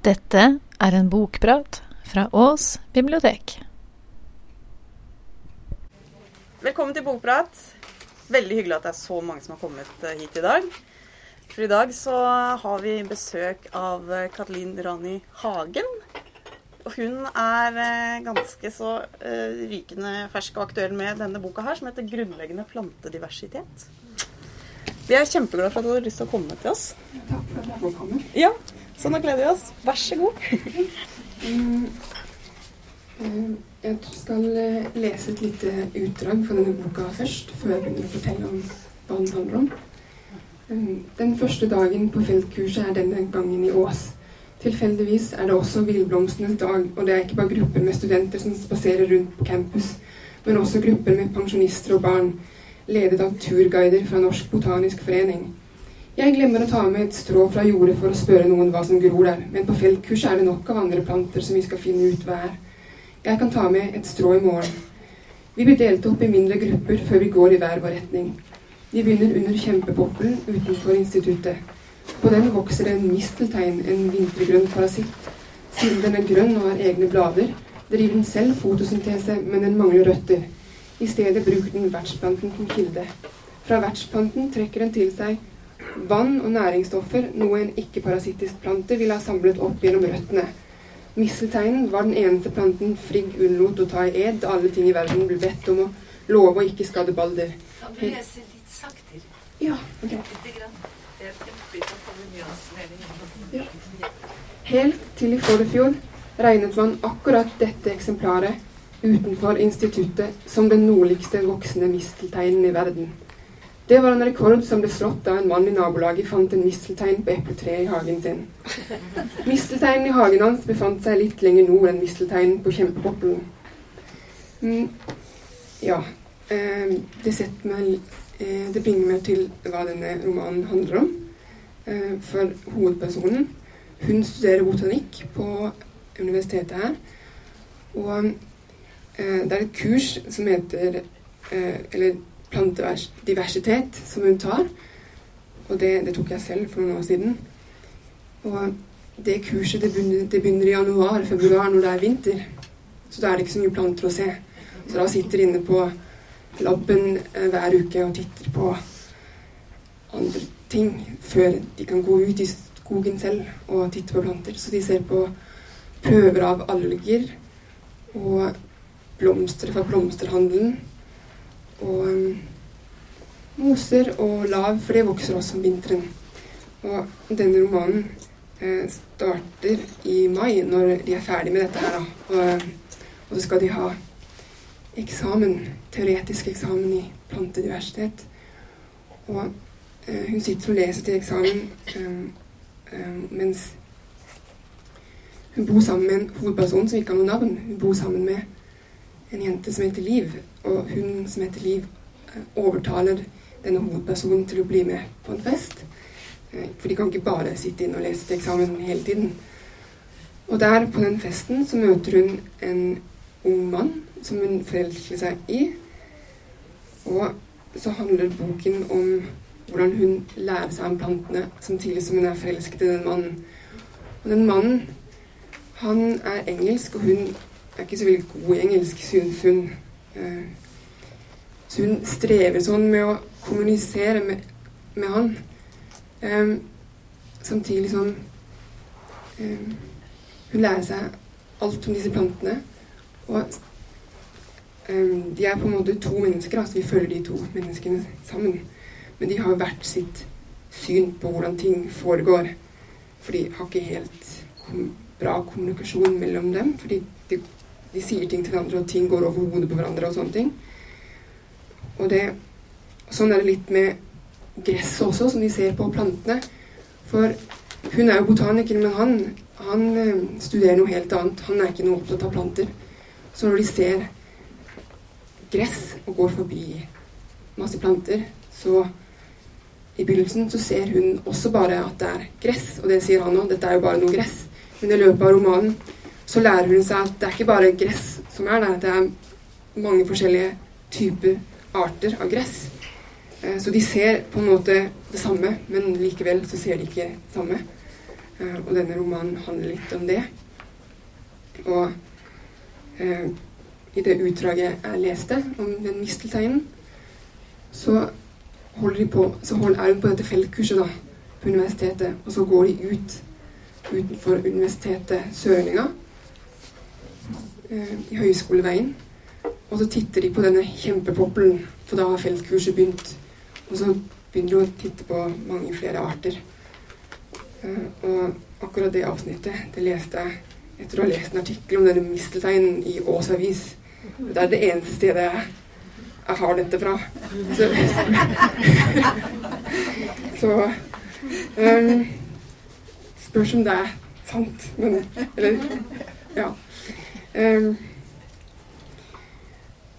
Dette er en bokprat fra Ås bibliotek. Velkommen til Bokprat. Veldig hyggelig at det er så mange som har kommet eh, hit i dag. For i dag så har vi besøk av eh, Rani Hagen. Og hun er eh, ganske så rykende fersk og aktuell med denne boka her, som heter 'Grunnleggende plantediversitet'. Vi er kjempeglade for at du har lyst til å komme til oss. Takk for at jeg får komme. Ja, Så nå gleder vi oss. Vær så god. Mm, eh, Jeg skal eh, lese et lite utdrag fra denne boka først, før jeg begynner å fortelle om hva den handler om. Mm, Den første dagen på feltkurset er denne gangen i Ås. Tilfeldigvis er det også villblomstenes dag, og det er ikke bare grupper med studenter som spaserer rundt på campus, men også grupper med pensjonister og barn, ledet av turguider fra Norsk Botanisk Forening. Jeg glemmer å ta med et strå fra jordet for å spørre noen hva som gror der, men på feltkurset er det nok av andre planter som vi skal finne ut hva er. Jeg kan ta med et strå i morgen. Vi blir delt opp i mindre grupper før vi går i hver vår retning. Vi begynner under kjempepoppelen utenfor instituttet. På den vokser det en misteltein, en vintergrønn parasitt. Siden den er grønn og har egne blader, driver den selv fotosyntese, men den mangler røtter. I stedet bruker den vertsplanten som kilde. Fra vertsplanten trekker den til seg vann og næringsstoffer, noe en ikke-parasittisk plante ville ha samlet opp gjennom røttene. Misselteinen var den eneste planten Frigg unnlot å ta i ed da alle ting i verden ble bedt om å love å ikke skade Balder. Kan du lese litt saktere? Ja, ok. Grann. Jeg nyansmelding. Helt til i forfjor regnet man akkurat dette eksemplaret utenfor instituttet som den nordligste voksne mistelteinen i verden. Det var en rekord som ble slått da en mann i nabolaget fant en misteltein på epletreet i hagen sin. Mistelteinen i hagen hans befant seg litt lenger nord enn mistelteinen på kjempepoppelen. Mm, ja, eh, det meg eh, Det bringer meg til hva denne romanen handler om. Eh, for hovedpersonen hun studerer botanikk på universitetet her. Og eh, det er et kurs som heter eh, Eller plantediversitet, som hun tar. Og det, det, tok jeg selv for noen år siden. Og det kurset det begynner, det begynner i januar-februar når det er vinter. Så da er det ikke så mye planter å se. Så da sitter de inne på laben eh, hver uke og titter på andre ting før de kan gå ut i skogen selv og titte på planter. Så de ser på prøver av alger og blomster fra blomsterhandelen. Og moser og lav, for det vokser også om vinteren. Og denne romanen eh, starter i mai, når de er ferdig med dette her. Da. Og, og så skal de ha eksamen, teoretisk eksamen i plantediversitet. Og eh, hun sitter og leser til eksamen um, um, mens hun bor sammen med en hovedperson som ikke har noe navn. Hun bor sammen med en jente som heter Liv. Og hun som heter Liv, eh, overtaler denne hovedpersonen til å bli med på en fest. Eh, for de kan ikke bare sitte inne og lese til eksamen hele tiden. Og der, på den festen, så møter hun en ung mann som hun forelsker seg i. Og så handler boken om hvordan hun lærer seg om plantene samtidig som hun er forelsket i den mannen. Og den mannen, han er engelsk, og hun er ikke så veldig god i engelsk, syns. Eh, så hun strever sånn med å kommunisere med, med han. Um, samtidig som um, hun lærer seg alt om disse plantene. Og um, de er på en måte to mennesker, altså vi følger de to menneskene sammen. Men de har hvert sitt syn på hvordan ting foregår. For de har ikke helt kom bra kommunikasjon mellom dem. Fordi de, de sier ting til hverandre, og ting går over hodet på hverandre og sånne ting. Og det, sånn er det litt med gresset også, som de ser på plantene. For hun er jo botaniker, men han, han eh, studerer noe helt annet. Han er ikke noe opptatt av planter. Så når de ser gress og går forbi masse planter, så i begynnelsen så ser hun også bare at det er gress, og det sier han òg. Dette er jo bare noe gress. Men i løpet av romanen så lærer hun seg at det er ikke bare gress som er der. Det er mange forskjellige typer arter av gress. Så de ser på en måte det samme, men likevel så ser de ikke det samme. Eh, og denne romanen handler litt om det. Og eh, i det utdraget jeg leste om den mistelteinen, så de på, så holder, er hun på dette feltkurset da, på universitetet, og så går de ut utenfor universitetet Sørenga eh, i Høyskoleveien. Og så titter de på denne kjempepoppelen, for da har feltkurset begynt. Og så begynner de å titte på mange flere arter. Eh, og akkurat det avsnittet det leste jeg etter å ha lest en artikkel om denne mistelteinen i Ås Avis. Det er det eneste stedet jeg, jeg har dette fra. Så, så um, Spørs om det er sant, men Eller Ja. Um,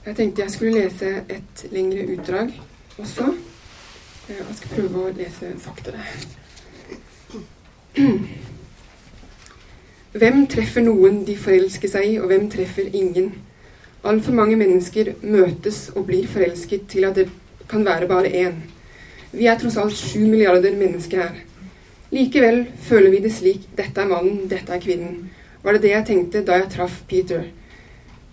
jeg tenkte jeg skulle lese et lengre utdrag også. Jeg skal prøve å lese saktere. Hvem treffer noen de forelsker seg i, og hvem treffer ingen? Altfor mange mennesker møtes og blir forelsket til at det kan være bare én. Vi er tross alt sju milliarder mennesker her. Likevel føler vi det slik dette er mannen, dette er kvinnen. Var det det jeg tenkte da jeg traff Peter?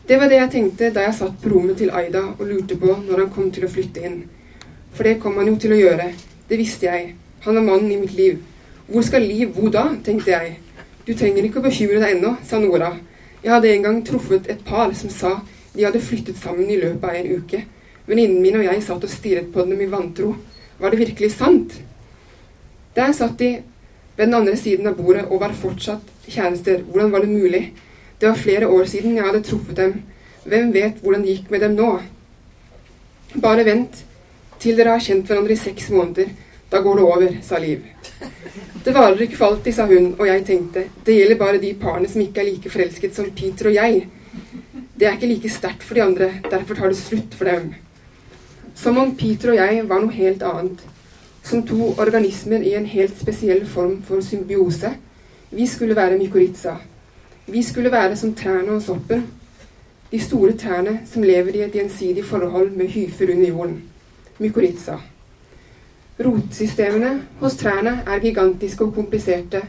Det var det jeg tenkte da jeg satt på rommet til Aida og lurte på når han kom til å flytte inn. For det kom han jo til å gjøre. Det visste jeg. Han var mannen i mitt liv. Hvor skal Liv bo da, tenkte jeg. Du trenger ikke å bekymre deg ennå, sa Nora. Jeg hadde en gang truffet et par som sa de hadde flyttet sammen i løpet av en uke. Venninnen min og jeg satt og stirret på dem i vantro. Var det virkelig sant? Der satt de ved den andre siden av bordet og var fortsatt kjærester. Hvordan var det mulig? Det var flere år siden jeg hadde truffet dem. Hvem vet hvordan det gikk med dem nå? Bare vent til dere har kjent hverandre i seks måneder. Da går det over, sa Liv. Det varer ikke for alltid, sa hun, og jeg tenkte, det gjelder bare de parene som ikke er like forelsket som Peter og jeg. Det er ikke like sterkt for de andre, derfor tar det slutt for dem. Som om Peter og jeg var noe helt annet. Som to organismer i en helt spesiell form for symbiose. Vi skulle være mykorrhiza. Vi skulle være som trærne og soppen. De store trærne som lever i et gjensidig forhold med hyfer under jorden. Mykorrhiza. Rotsystemene hos trærne er gigantiske og kompliserte.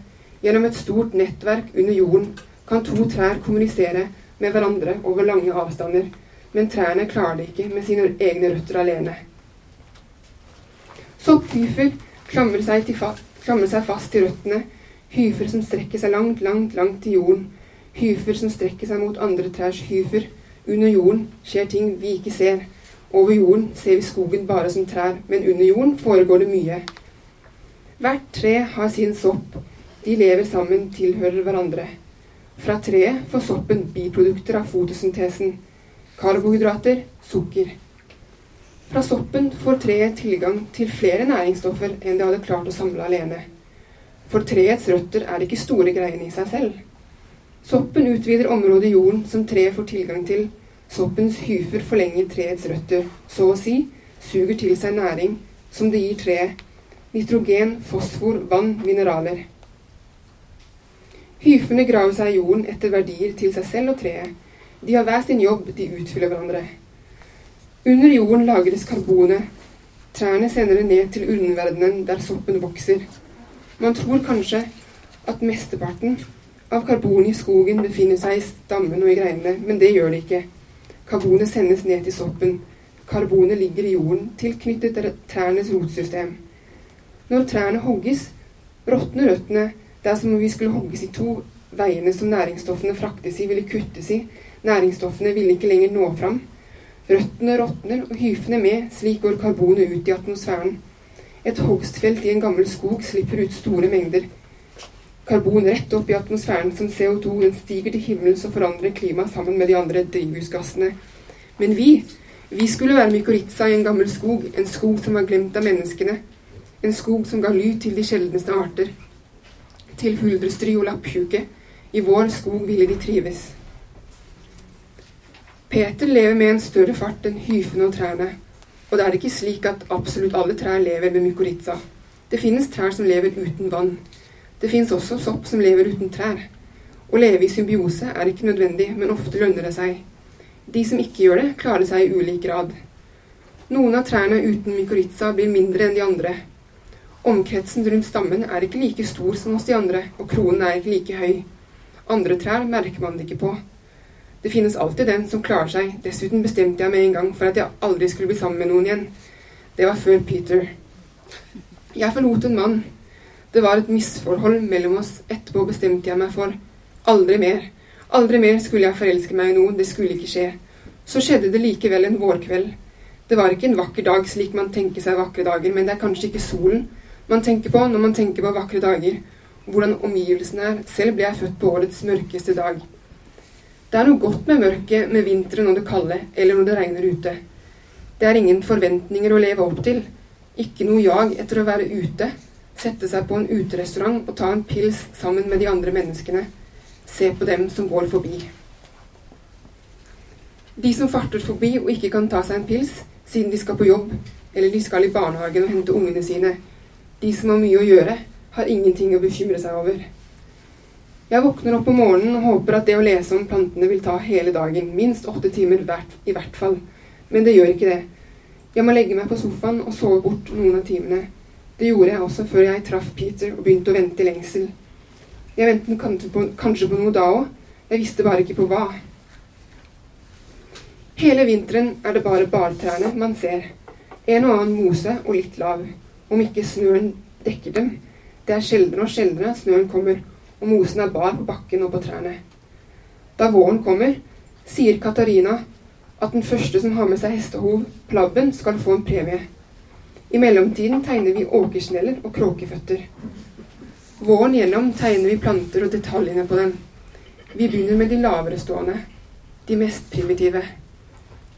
Gjennom et stort nettverk under jorden kan to trær kommunisere med hverandre over lange avstander, men trærne klarer det ikke med sine egne røtter alene. Sopphyfer klamrer seg, seg fast til røttene, hyfer som strekker seg langt, langt, langt til jorden, hyfer som strekker seg mot andre trærs hyfer. Under jorden skjer ting vi ikke ser. Over jorden ser vi skogen bare som trær, men under jorden foregår det mye. Hvert tre har sin sopp. De lever sammen, tilhører hverandre. Fra treet får soppen biprodukter av fotosyntesen. Karbohydrater, sukker. Fra soppen får treet tilgang til flere næringsstoffer enn det hadde klart å samle alene. For treets røtter er ikke store greiene i seg selv. Soppen utvider området i jorden som treet får tilgang til, Soppens hyfer forlenger treets røtter, så å si, suger til seg næring som det gir treet. Nitrogen, fosfor, vann, mineraler. Hyfene graver seg i jorden etter verdier til seg selv og treet. De har hver sin jobb, de utfyller hverandre. Under jorden lagres karbonet. Trærne sender det ned til underverdenen der soppen vokser. Man tror kanskje at mesteparten av karbonet i skogen befinner seg i stammen og i greinene, men det gjør det ikke. Karbonet sendes ned til soppen. Karbonet ligger i jorden, tilknyttet trærnes rotsystem. Når trærne hogges, råtner røttene. Det er som om vi skulle hogges i to. Veiene som næringsstoffene fraktes i, ville kuttes i. Næringsstoffene ville ikke lenger nå fram. Røttene råtner og hyfene med. Slik går karbonet ut i atmosfæren. Et hogstfelt i en gammel skog slipper ut store mengder karbon rett opp i atmosfæren som CO2. Den stiger til himmels og forandrer klimaet sammen med de andre drivhusgassene. Men vi, vi skulle være mykorrhiza i en gammel skog, en skog som var glemt av menneskene. En skog som ga ly til de sjeldneste arter. Til huldrestry og lapptjuke. I vår skog ville de trives. Peter lever med en større fart enn hyfene og trærne. Og det er ikke slik at absolutt alle trær lever med mykorrhiza. Det finnes trær som lever uten vann. Det finnes også sopp som lever uten trær. Å leve i symbiose er ikke nødvendig, men ofte lønner det seg. De som ikke gjør det, klarer seg i ulik grad. Noen av trærne uten mykorrhiza blir mindre enn de andre. Omkretsen rundt stammen er ikke like stor som hos de andre, og kronen er ikke like høy. Andre trær merker man det ikke på. Det finnes alltid den som klarer seg. Dessuten bestemte jeg med en gang for at jeg aldri skulle bli sammen med noen igjen. Det var før Peter. Jeg forlot en mann. Det var et misforhold mellom oss. Etterpå bestemte jeg meg for aldri mer. Aldri mer skulle jeg forelske meg i noen. Det skulle ikke skje. Så skjedde det likevel en vårkveld. Det var ikke en vakker dag slik man tenker seg vakre dager, men det er kanskje ikke solen man tenker på når man tenker på vakre dager. Hvordan omgivelsene er. Selv ble jeg født på årets mørkeste dag. Det er noe godt med mørket, med vinteren når det kalde, eller når det regner ute. Det er ingen forventninger å leve opp til. Ikke noe jag etter å være ute. Sette seg på en uterestaurant og ta en pils sammen med de andre menneskene. Se på dem som går forbi. De som farter forbi og ikke kan ta seg en pils siden de skal på jobb, eller de skal i barnehagen og hente ungene sine. De som har mye å gjøre, har ingenting å bekymre seg over. Jeg våkner opp om morgenen og håper at det å lese om plantene vil ta hele dagen, minst åtte timer hvert, i hvert fall. Men det gjør ikke det. Jeg må legge meg på sofaen og sove bort noen av timene. Det gjorde jeg også før jeg traff Peter og begynte å vente i lengsel. Jeg ventet kanskje på, noe da òg, jeg visste bare ikke på hva. Hele vinteren er det bare bartrærne man ser. En og annen mose og litt lav. Om ikke snøen dekker dem. Det er sjeldnere og sjeldnere snøen kommer, og mosen er bar på bakken og på trærne. Da våren kommer, sier Katarina at den første som har med seg hestehov på labben, skal få en premie. I mellomtiden tegner vi åkersneller og kråkeføtter. Våren gjennom tegner vi planter og detaljene på dem. Vi begynner med de lavere stående, de mest primitive.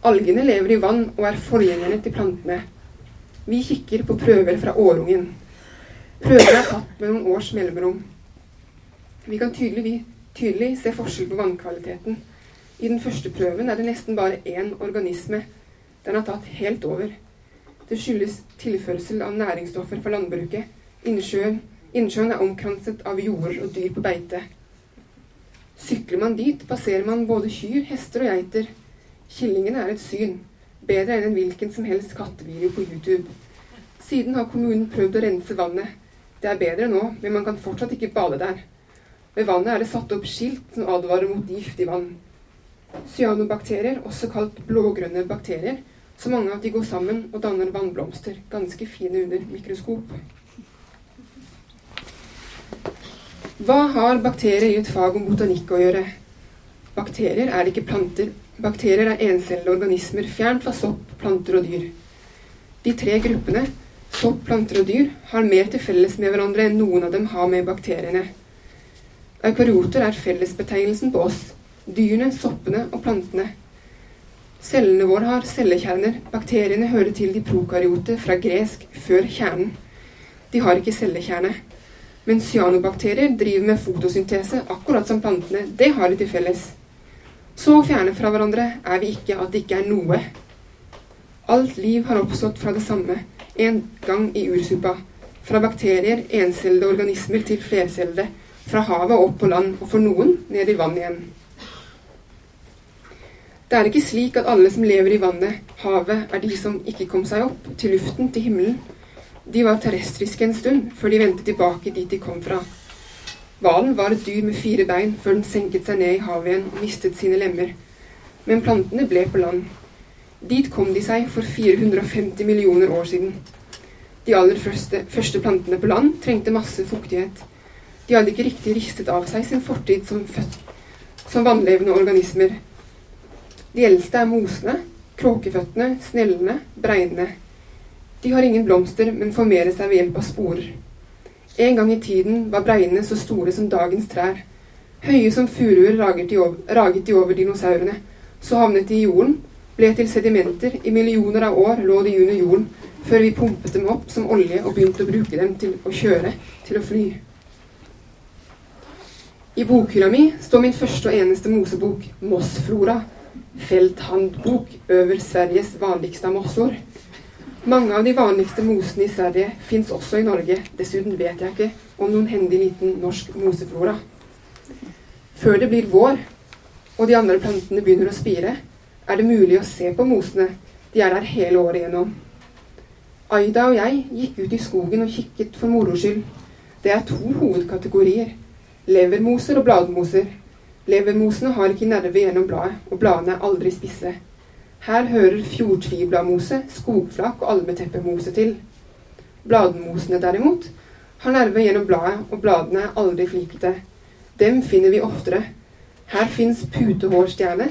Algene lever i vann og er forgjengerne til plantene. Vi kikker på prøver fra årungen. Prøver er tatt med noen års mellomrom. Vi kan tydelig, tydelig se forskjell på vannkvaliteten. I den første prøven er det nesten bare én organisme. Den har tatt helt over. Det skyldes tilførsel av næringsstoffer fra landbruket. Innsjøen, innsjøen er omkranset av jorder og dyr på beite. Sykler man dit, passerer man både kyr, hester og geiter. Killingene er et syn. Bedre enn en hvilken som helst kattevideo på YouTube. Siden har kommunen prøvd å rense vannet. Det er bedre nå, men man kan fortsatt ikke bade der. Ved vannet er det satt opp skilt som advarer mot giftig vann. Cyanobakterier, også kalt blågrønne bakterier, så mange at de går sammen og danner vannblomster, ganske fine under mikroskop. Hva har bakterier i et fag om botanikk å gjøre? Bakterier er ikke planter. Bakterier er encellede organismer fjernt fra sopp, planter og dyr. De tre gruppene, sopp, planter og dyr, har mer til felles med hverandre enn noen av dem har med bakteriene. Eukaryoter er fellesbetegnelsen på oss, dyrene, soppene og plantene. Cellene våre har cellekjerner. Bakteriene hører til de prokaryote fra gresk før kjernen. De har ikke cellekjerne. Men cyanobakterier driver med fotosyntese, akkurat som plantene. Det har de til felles. Så fjerne fra hverandre er vi ikke at det ikke er noe. Alt liv har oppstått fra det samme, en gang i ursupa. Fra bakterier, encellede organismer til flercellede fra havet opp på land, og for noen ned i vann igjen. Det er ikke slik at alle som lever i vannet, havet, er de som ikke kom seg opp, til luften, til himmelen. De var terrestriske en stund, før de vendte tilbake dit de kom fra. Hvalen var et dyr med fire bein før den senket seg ned i havet igjen og mistet sine lemmer. Men plantene ble på land. Dit kom de seg for 450 millioner år siden. De aller første, første plantene på land trengte masse fuktighet. De hadde ikke riktig ristet av seg sin fortid som, som vannlevende organismer. De eldste er mosene, kråkeføttene, snellene, bregnene. De har ingen blomster, men formerer seg ved hjelp av sporer. En gang i tiden var bregnene så store som dagens trær. Høye som furuer raget de over, raget de over dinosaurene. Så havnet de i jorden, ble til sedimenter. I millioner av år lå de under jorden, før vi pumpet dem opp som olje og begynte å bruke dem til å kjøre, til å fly. I bokhylla mi står min første og eneste mosebok, Mossflora. Felthandbok over Sveriges vanligste mossor. Mange av de vanligste mosene i Sverige fins også i Norge. Dessuten vet jeg ikke om noen hendig liten norsk moseflora. Før det blir vår, og de andre plantene begynner å spire, er det mulig å se på mosene. De er der hele året igjennom. Aida og jeg gikk ut i skogen og kikket for moro skyld. Det er to hovedkategorier. Levermoser og bladmoser. Levermosene har ikke nerve gjennom bladet, og bladene er aldri spisse. Her hører fjordtvibladmose, skogflak og almeteppemose til. Bladmosene derimot har nerve gjennom bladet, og bladene er aldri flikete. Dem finner vi oftere. Her fins putehårstjerne,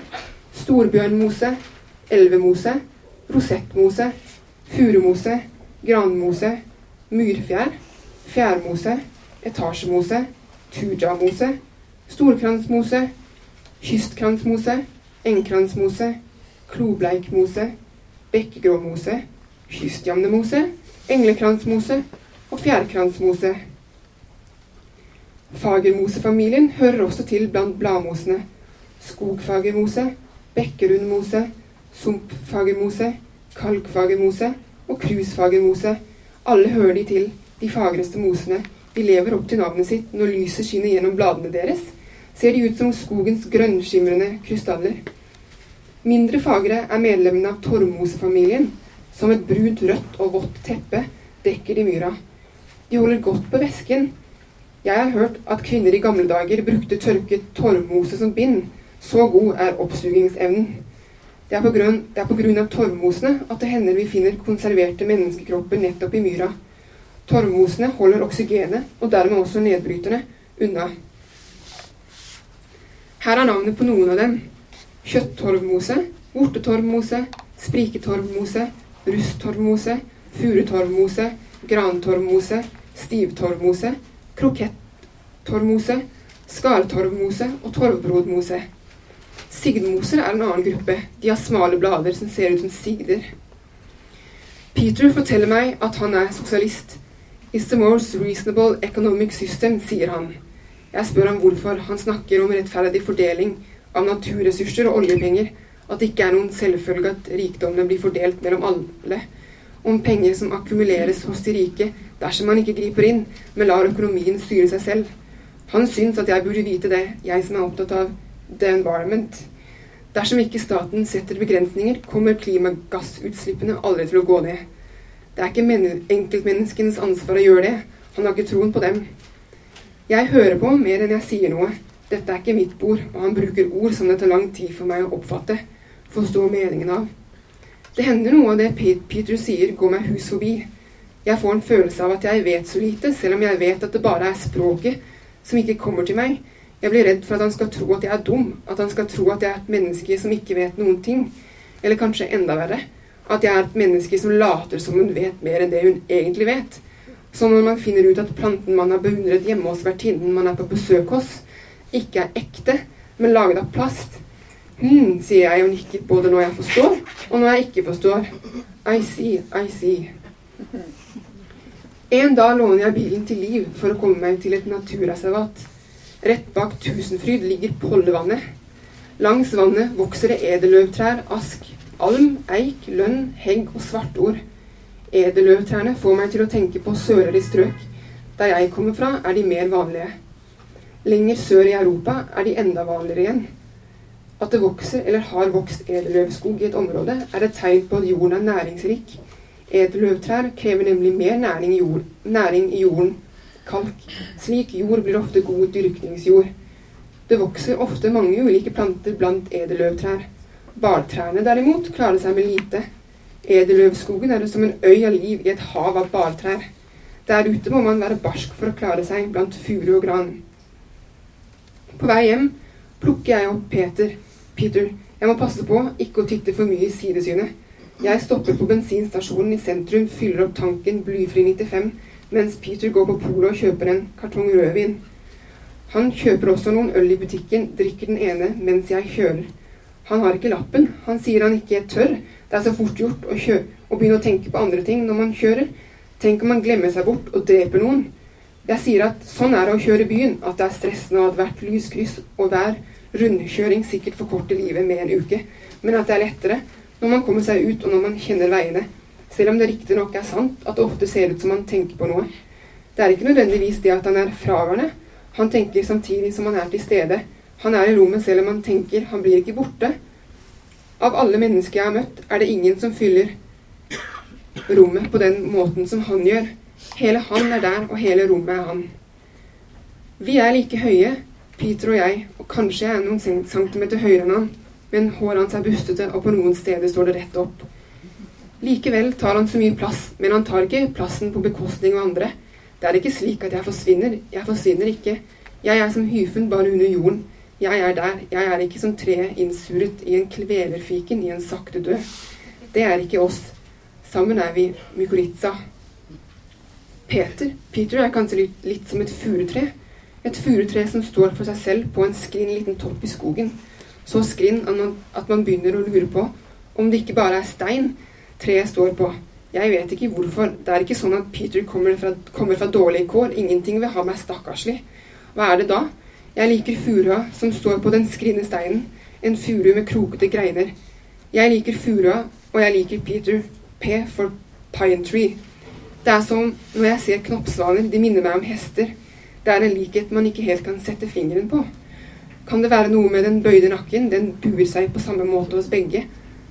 storbjørnmose, elvemose, rosettmose, furumose, granmose, myrfjær, fjærmose, etasjemose, tujamose, storkransmose, kystkransmose, engkransmose, klobleikmose, bekkegråmose, kystjamnemose, englekransmose og fjærkransmose. Fagermosefamilien hører også til blant bladmosene. Skogfagermose, bekkerundmose, sumpfagermose, kalkfagermose og krusfagermose. Alle hører de til de fagreste mosene. De lever opp til navnet sitt. Når lyset skinner gjennom bladene deres, ser de ut som skogens grønnskimrende krystaller. Mindre fagre er medlemmene av torvmosefamilien. Som et brunt, rødt og vått teppe dekker de myra. De holder godt på væsken. Jeg har hørt at kvinner i gamle dager brukte tørket torvmose som bind. Så god er oppsugingsevnen. Det er på grunn, det er på grunn av torvmosene at det hender vi finner konserverte menneskekropper nettopp i myra. Torvmosene holder oksygenet, og dermed også nedbryterne, unna. Her er navnet på noen av dem. Kjøttorvmose, vortetorvmose, spriketorvmose, rusttorvmose, furutorvmose, grantorvmose, stivtorvmose, krokettorvmose, skartorvmose og torvbrodmose. Sigdmoser er en annen gruppe. De har smale blader som ser ut som sigder. Peter forteller meg at han er sosialist. It's the most reasonable economic system, sier han. Jeg spør ham hvorfor. Han snakker om rettferdig fordeling av naturressurser og oljepenger. At det ikke er noen selvfølge at rikdommene blir fordelt mellom alle. Om penger som akkumuleres hos de rike dersom man ikke griper inn, men lar økonomien styre seg selv. Han syns at jeg burde vite det, jeg som er opptatt av the environment. Dersom ikke staten setter begrensninger, kommer klimagassutslippene aldri til å gå ned. Det er ikke enkeltmenneskenes ansvar å gjøre det. Han har ikke troen på dem. Jeg hører på mer enn jeg sier noe. Dette er ikke mitt bord, og han bruker ord som det tar lang tid for meg å oppfatte, forstå meningen av. Det hender noe av det Peter sier, går meg hus forbi. Jeg får en følelse av at jeg vet så lite, selv om jeg vet at det bare er språket som ikke kommer til meg. Jeg blir redd for at han skal tro at jeg er dum, at han skal tro at jeg er et menneske som ikke vet noen ting. Eller kanskje enda verre, at jeg er et menneske som later som hun vet mer enn det hun egentlig vet. Så når man finner ut at planten man har beundret hjemme hos vertinnen man er på besøk hos, ikke er ekte, men laget av plast. Hm, sier jeg og nikker både når jeg forstår, og når jeg ikke forstår. I see, I see. En dag låner jeg bilen til Liv for å komme meg til et naturreservat. Rett bak Tusenfryd ligger Pollevannet. Langs vannet vokser det edelløvtrær, ask, alm, eik, lønn, hegg og svartord. Edelløvtrærne får meg til å tenke på sørere strøk. Der jeg kommer fra, er de mer vanlige. Lenger sør i Europa er de enda vanligere igjen. At det vokser eller har vokst edelløvskog i et område, er et tegn på at jorden er næringsrik. Edelløvtrær krever nemlig mer næring i, jord, næring i jorden kalk. Slik jord blir ofte god dyrkningsjord. Det vokser ofte mange ulike planter blant edelløvtrær. Bartrærne derimot klarer seg med lite. Edelløvskogen er som en øy av liv i et hav av bartrær. Der ute må man være barsk for å klare seg blant furu og gran. På vei hjem plukker jeg opp Peter. Peter, jeg må passe på ikke å titte for mye i sidesynet. Jeg stopper på bensinstasjonen i sentrum, fyller opp tanken blyfri 95 mens Peter går på polet og kjøper en kartong rødvin. Han kjøper også noen øl i butikken, drikker den ene mens jeg kjører. Han har ikke lappen. Han sier han ikke tør. Det er så fort gjort å, å begynne å tenke på andre ting når man kjører. Tenk om man glemmer seg bort og dreper noen. Jeg sier at sånn er det å kjøre byen, at det er stressende og at hvert lyskryss og hver rundkjøring sikkert forkorter livet med en uke, men at det er lettere når man kommer seg ut og når man kjenner veiene. Selv om det riktignok er sant at det ofte ser ut som han tenker på noe. Det er ikke nødvendigvis det at han er fraværende. Han tenker samtidig som han er til stede. Han er i rommet selv om han tenker. Han blir ikke borte. Av alle mennesker jeg har møtt, er det ingen som fyller rommet på den måten som han gjør. Hele han er der, og hele rommet er han. Vi er like høye, Peter og jeg, og kanskje jeg er noen centimeter høyere enn han, men håret hans er bustete, og på noen steder står det rett opp. Likevel tar han så mye plass, men han tar ikke plassen på bekostning av andre. Det er ikke slik at jeg forsvinner. Jeg forsvinner ikke. Jeg er som hyfen bare under jorden. Jeg er der. Jeg er ikke som tre innsuret i en kvelerfiken i en sakte død. Det er ikke oss. Sammen er vi mykorrhiza. Peter Peter er kanskje litt, litt som et furutre. Et furutre som står for seg selv på en skrinn liten topp i skogen. Så skrinn at man begynner å lure på om det ikke bare er stein treet står på. Jeg vet ikke hvorfor. Det er ikke sånn at Peter kommer fra, kommer fra dårlige kår. Ingenting vil ha meg stakkarslig. Hva er det da? Jeg liker furua som står på den skrinne steinen. En furu med krokete greiner. Jeg liker furua, og jeg liker Peter. P for Pine Tree. Det er som når jeg ser knoppsvaner. De minner meg om hester. Det er en likhet man ikke helt kan sette fingeren på. Kan det være noe med den bøyde nakken? Den buer seg på samme måte hos begge.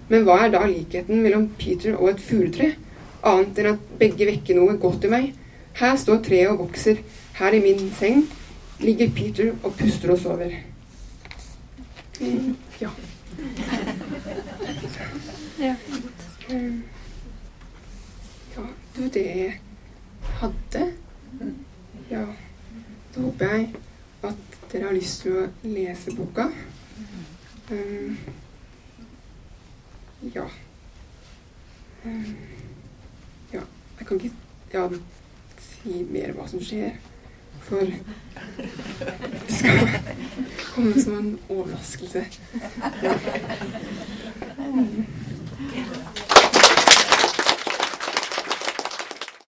Men hva er da likheten mellom Peter og et furutre? Annet enn at begge vekker noe godt i meg. Her står treet og vokser. Her i min seng ligger Peter og puster og sover. Ja. Ja. Ja, du, det jeg hadde Ja. Da håper jeg at dere har lyst til å lese boka. Um, ja. Um, ja. Jeg kan ikke ja, si mer hva som skjer. For det skal komme som en overraskelse. Ja.